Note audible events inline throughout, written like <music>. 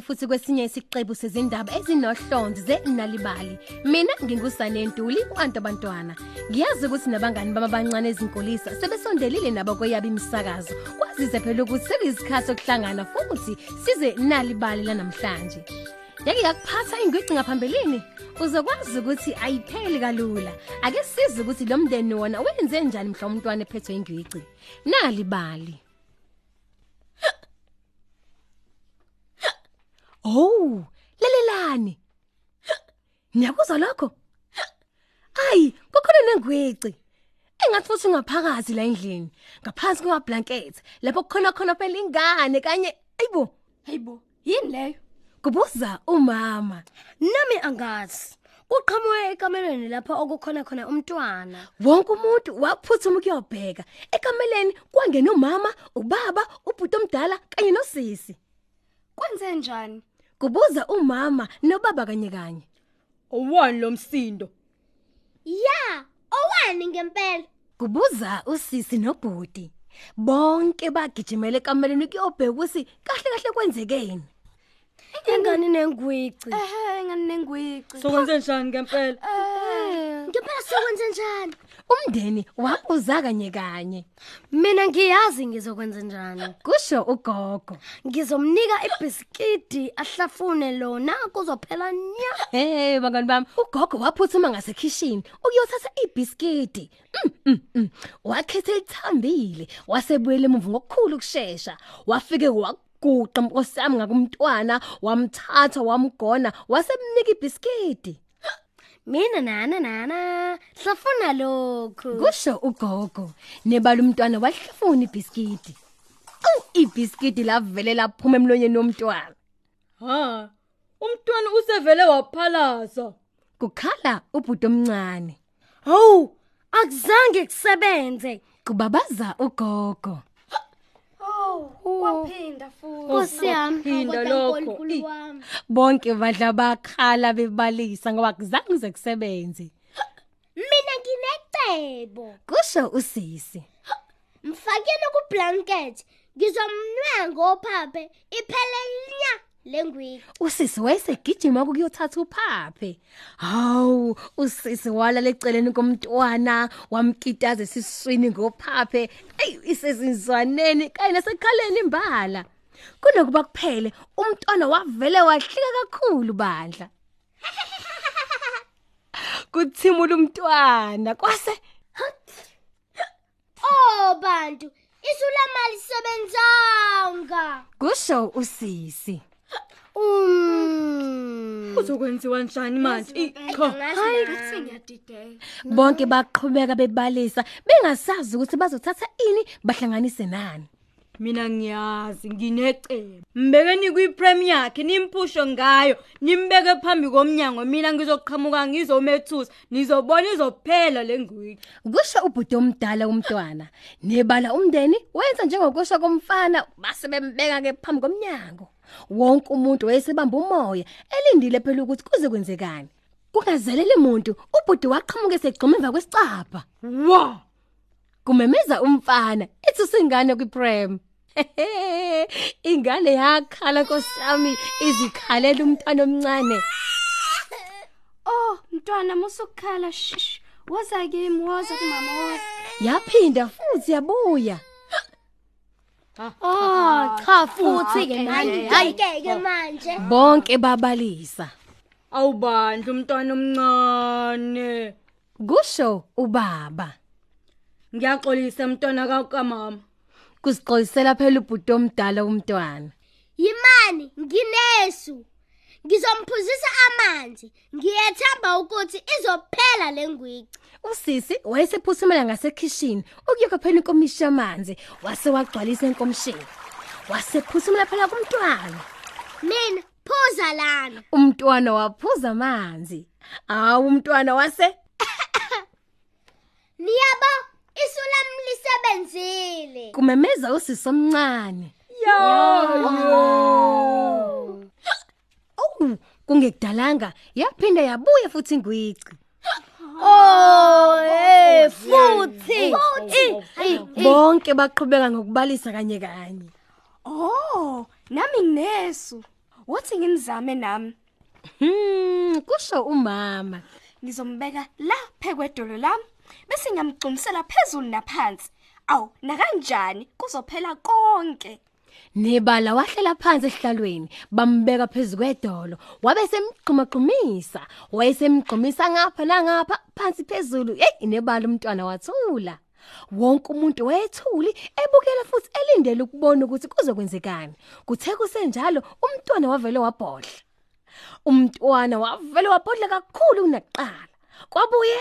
futhi kwesinye isiqebu sezindaba ezinohlonze zenalibali. Mina ngingusane Ntuli uantu abantwana ngiyazi ukuthi nabangani bama bancane ezinkolisa sebesondelile nabo kweyabo imisakazo. Kwazize phela ukuthi sekuyisikhathi sokuhlangana futhi size nalibali lanamhlanje. Yake yakuphatha ingwici ngaphambilini? Uzokwazi ukuthi ayipheli kalula. Ake size ukuthi lo mndeni wona wenze njani mhla umntwana ephethwe ingwici? Nalibali. Oh, lelelani. Niyakuzwa lokho? Ayi, kukhona nengwici. Engathi futhi ungaphakathi la endlini, ngaphansi kwa blanket, lapho kukhona khona phela ingane kanye, ayibo, Hayibo, yini leyo? kubuza umama. Nami angazi. Uqhamuke ekamelweni lapha okukhona khona umntwana. Wonke umuntu waphuthuma ukuyobheka. Ekameleni kwangena umama, ubaba, ubhuti omdala kanye nosisi. Kwenze njani? Kubuza umama nobaba kanye kanye. Owani lo msindo? Ya, owani ngempela? Kubuza usisi nobhuti. Bonke bagijimela ekameleni ukuyobheka ukuthi kahle kahle kwenzekeni. Ingane nengwici. Eh, ingane nengwici. Sokwenze njani ngempela? Eh, Ngempela sokwenze njani? Umndeni wabuza kanye kanye. mina ngiyazi ngizokwenza njani. Kusho ugogo. Ngizomnika ibhiskidi ahlafune lona kuzophela nya. Hey bangani bami, ugogo waphuthuma ngasekhishini ukuyothatha ibhiskiti. Mm, mm, mm. Wakhethe ithambile, wasebuyela emuva ngokukhulu kusheshsha. Wafike waguqa mkosami ngakumntwana, wamthatha wamgona, wasemnika ibhiskiti. Mina nana nana hlafuna lokhu. Kusho ugogo, nebala umntwana wahlafuna ibhiskiti. Awu ibhiskiti lavele laphuma emlonyeni womntwana. Ha. Umntwana usevele waphalaza. Kukhala ubhuti omncane. Hawu, akuzange kusebenze. Kubabaza ugogo. Waphinda futhi. Nkosi yami, Phinda kodwa lokho. uNkulunkulu wami. bonke badla bakhala bebalisa ngoba kuzange zekusebenze Mina nginecebo. kusho usisi Mfakeni ku blanket. Ngizomnwenga ngophaphe iphele nya lengwiki. usisi wayesegijima ukuyothatha uphaphe hawu usisi wala leceleni komntwana wamkitaza esiswini ngophaphe ey isezinzwaneni kanye nasekhaleni imbala kunokuba kuphele umntwana wavele wahlika kakhulu bandla <laughs> kuthimula umntwana kwase Oh bantu, isulamali sebenzanga. kusho usisi Um. Kuzokwenziwa njani manje? Cha. Hayi, ngiyadideka. bonke baqhubeka bebalisa bengasazi ukuthi bazothatha ini bahlanganise nani Mina ngiyazi nginecebo. Mbekeni kwiprem yakhe nimphusho ngayo, nimbeke phambi komnyango mina ngizoqhamuka ngizomethusa, nizobona izophela lengwiki. kusho ubhuti omdala umntwana nebala umndeni wenza njengokusho komfana base bembeka ke phambi komnyango wonke umuntu wayesebamba umoya elindile phela ukuthi kuze kwenzekani kungazelele umuntu ubhuti waqhamuka esegcoma emva kwesicapha Wa! kumemeza umfana ethi usingane kwiprem <laughs> ingane yakhala nkosami izikhalela umntwana omncane Oh, mntwana musukhala shish. Woza kimi, woza kumama woza. yaphinda futhi yabuya Oh, cha futhi ke Hayi, manje. ngeke manje. bonke babalisa Awubandla umntwana omncane. kusho ubaba Ngiyaxolisa mntwana kakamama. kuzixolisela phela ubhuti omdala umntwana Yimani, nginesu. Ngizomphuzisa amanzi. Ngiyethemba ukuthi izophela lengwiki. usisi wayesephuthumela ngasekhishini ukuyokha phela inkomishi yamanzi wase wagcwalisa enkomishini wasephuthumela phela kumntwana Mina phuza lana. umntwana waphuza amanzi awu umntwana wase <coughs> Niyabo, isulami lisebenzile. kumemeza usisi omncane Oh, kungekudalanga yaphinda yabuya futhi ingwici. Oh, eh futhi. Eh, Bonke baqhubeka ngokubalisa kanye kanye. Oh, nami nginesu. Wothi ngimzame nami. Hmm, kusho umama. Ngizombeka la phekwedolo lami bese ngiyamgcunisela phezulu naphansi. Aw, nakanjani kuzophela konke. Nebala wahlela phansi esihlalweni, bambeka phezulu kwedolo, wabe semgqumagqumisa, wayesemgqumisa ngapha nangapha phansi phezulu. Hey, nebala umntwana wathula. Wonke umuntu wayethuli ebukela futhi elindele ukubona ukuthi kuzokwenzekani. Kuthe kusenjalo umntwana wavele wabhodla. Umntwana wavele wabhodla kakhulu kunakuqala. Kwabuye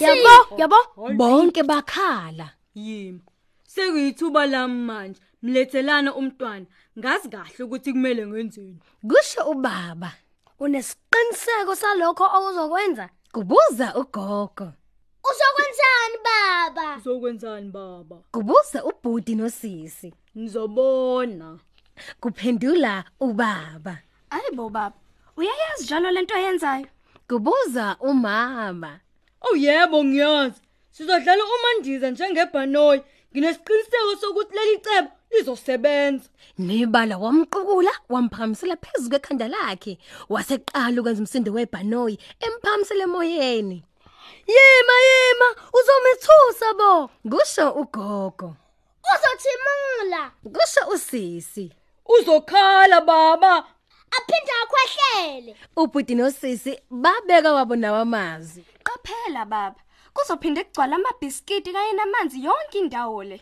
Yabo, yabo. bonke bakhala. Yimi. Sekuyithuba lami manje. Mlethelana umntwana. Ngazi kahle ukuthi kumele ngenzeni. Kusho ubaba. Unesiqiniseko salokho okuzokwenza? Kubuza ugogo. Uzokwenzani baba? Uzokwenzani baba? Kubuza ubhudi nosisi. Nizobona. Kuphendula ubaba. Ayibo baba. Uyayazi njalo lento ayenzayo? Kubuza umama. Oh yebo ngiyazi. Sizodlala umandiza njengebhanoyi. Nginesiqiniseko sokuthi leli cebo lizosebenza. Nebala wamqukula wamphamisela phezulu kwekhanda lakhe. Waseqala ukwenza umsindo webhanoyi emphamisela emoyeni. Yima yima uzomethusa bo. Kusho ugogo. Uzothimula, Kusho usisi. Uzokhala baba. aphinde akhwehlele. Ubhudi nosisi babeka wabo nawamazi. Qaphela baba. Kuzophinde kugcwala amabhiskiti kanye namanzi yonke indawo le.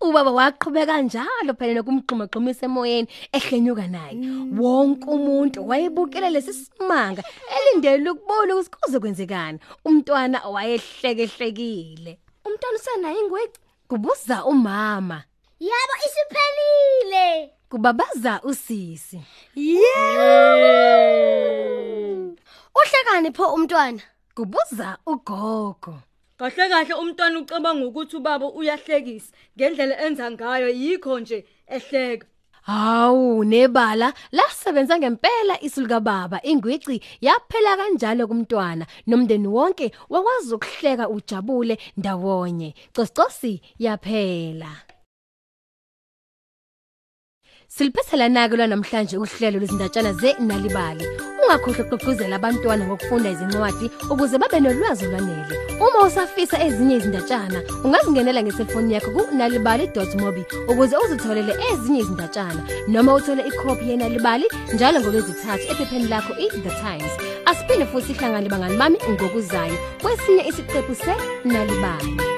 Ubaba waqhubeka njalo phela nokumgxumagxumisa emoyeni ehlenyuka naye. Wonke umuntu wayebukele lesisimanga elindele ukubona ukuthi kuzokwenzekani. Umntwana wayehlekehlekile. Umntwana usenayo ingweci. Kubuza umama, Yebo isiphelile. kubabaza usisi. Uhlekani pho umntwana? Kubuza ugogo. Kahle kahle umntwana ucabanga ukuthi ubaba uyahlekisa. Ngendlela enza ngayo yikho nje ehleka. Hawu nebala lasebenza ngempela isulika baba ingwici yaphela kanjalo kumntwana. Nomndeni wonke wakwazi ukuhleka ujabule ndawonye. Cocicosi yaphela. Siliphethe nake namhlanje uhlelo lwezindatshana zeNalibali. Ungakhohlwa ukugqugquzela abantwana ngokufunda izincwadi ukuze babe nolwazi olwanele. Uma usafisa ezinye izindatshana ungazingenela ngeselfoni yakho ku.nalibali.mobi ukuze uzitholele ezinye izindatshana noma uthole ikhophi yeNalibali njalo ngolwezithathu ephepheni lakho iThe Times. Asiphinde futhi sihlangane bangani bami ngokuzayo kwesinye isiqephu seNalibali.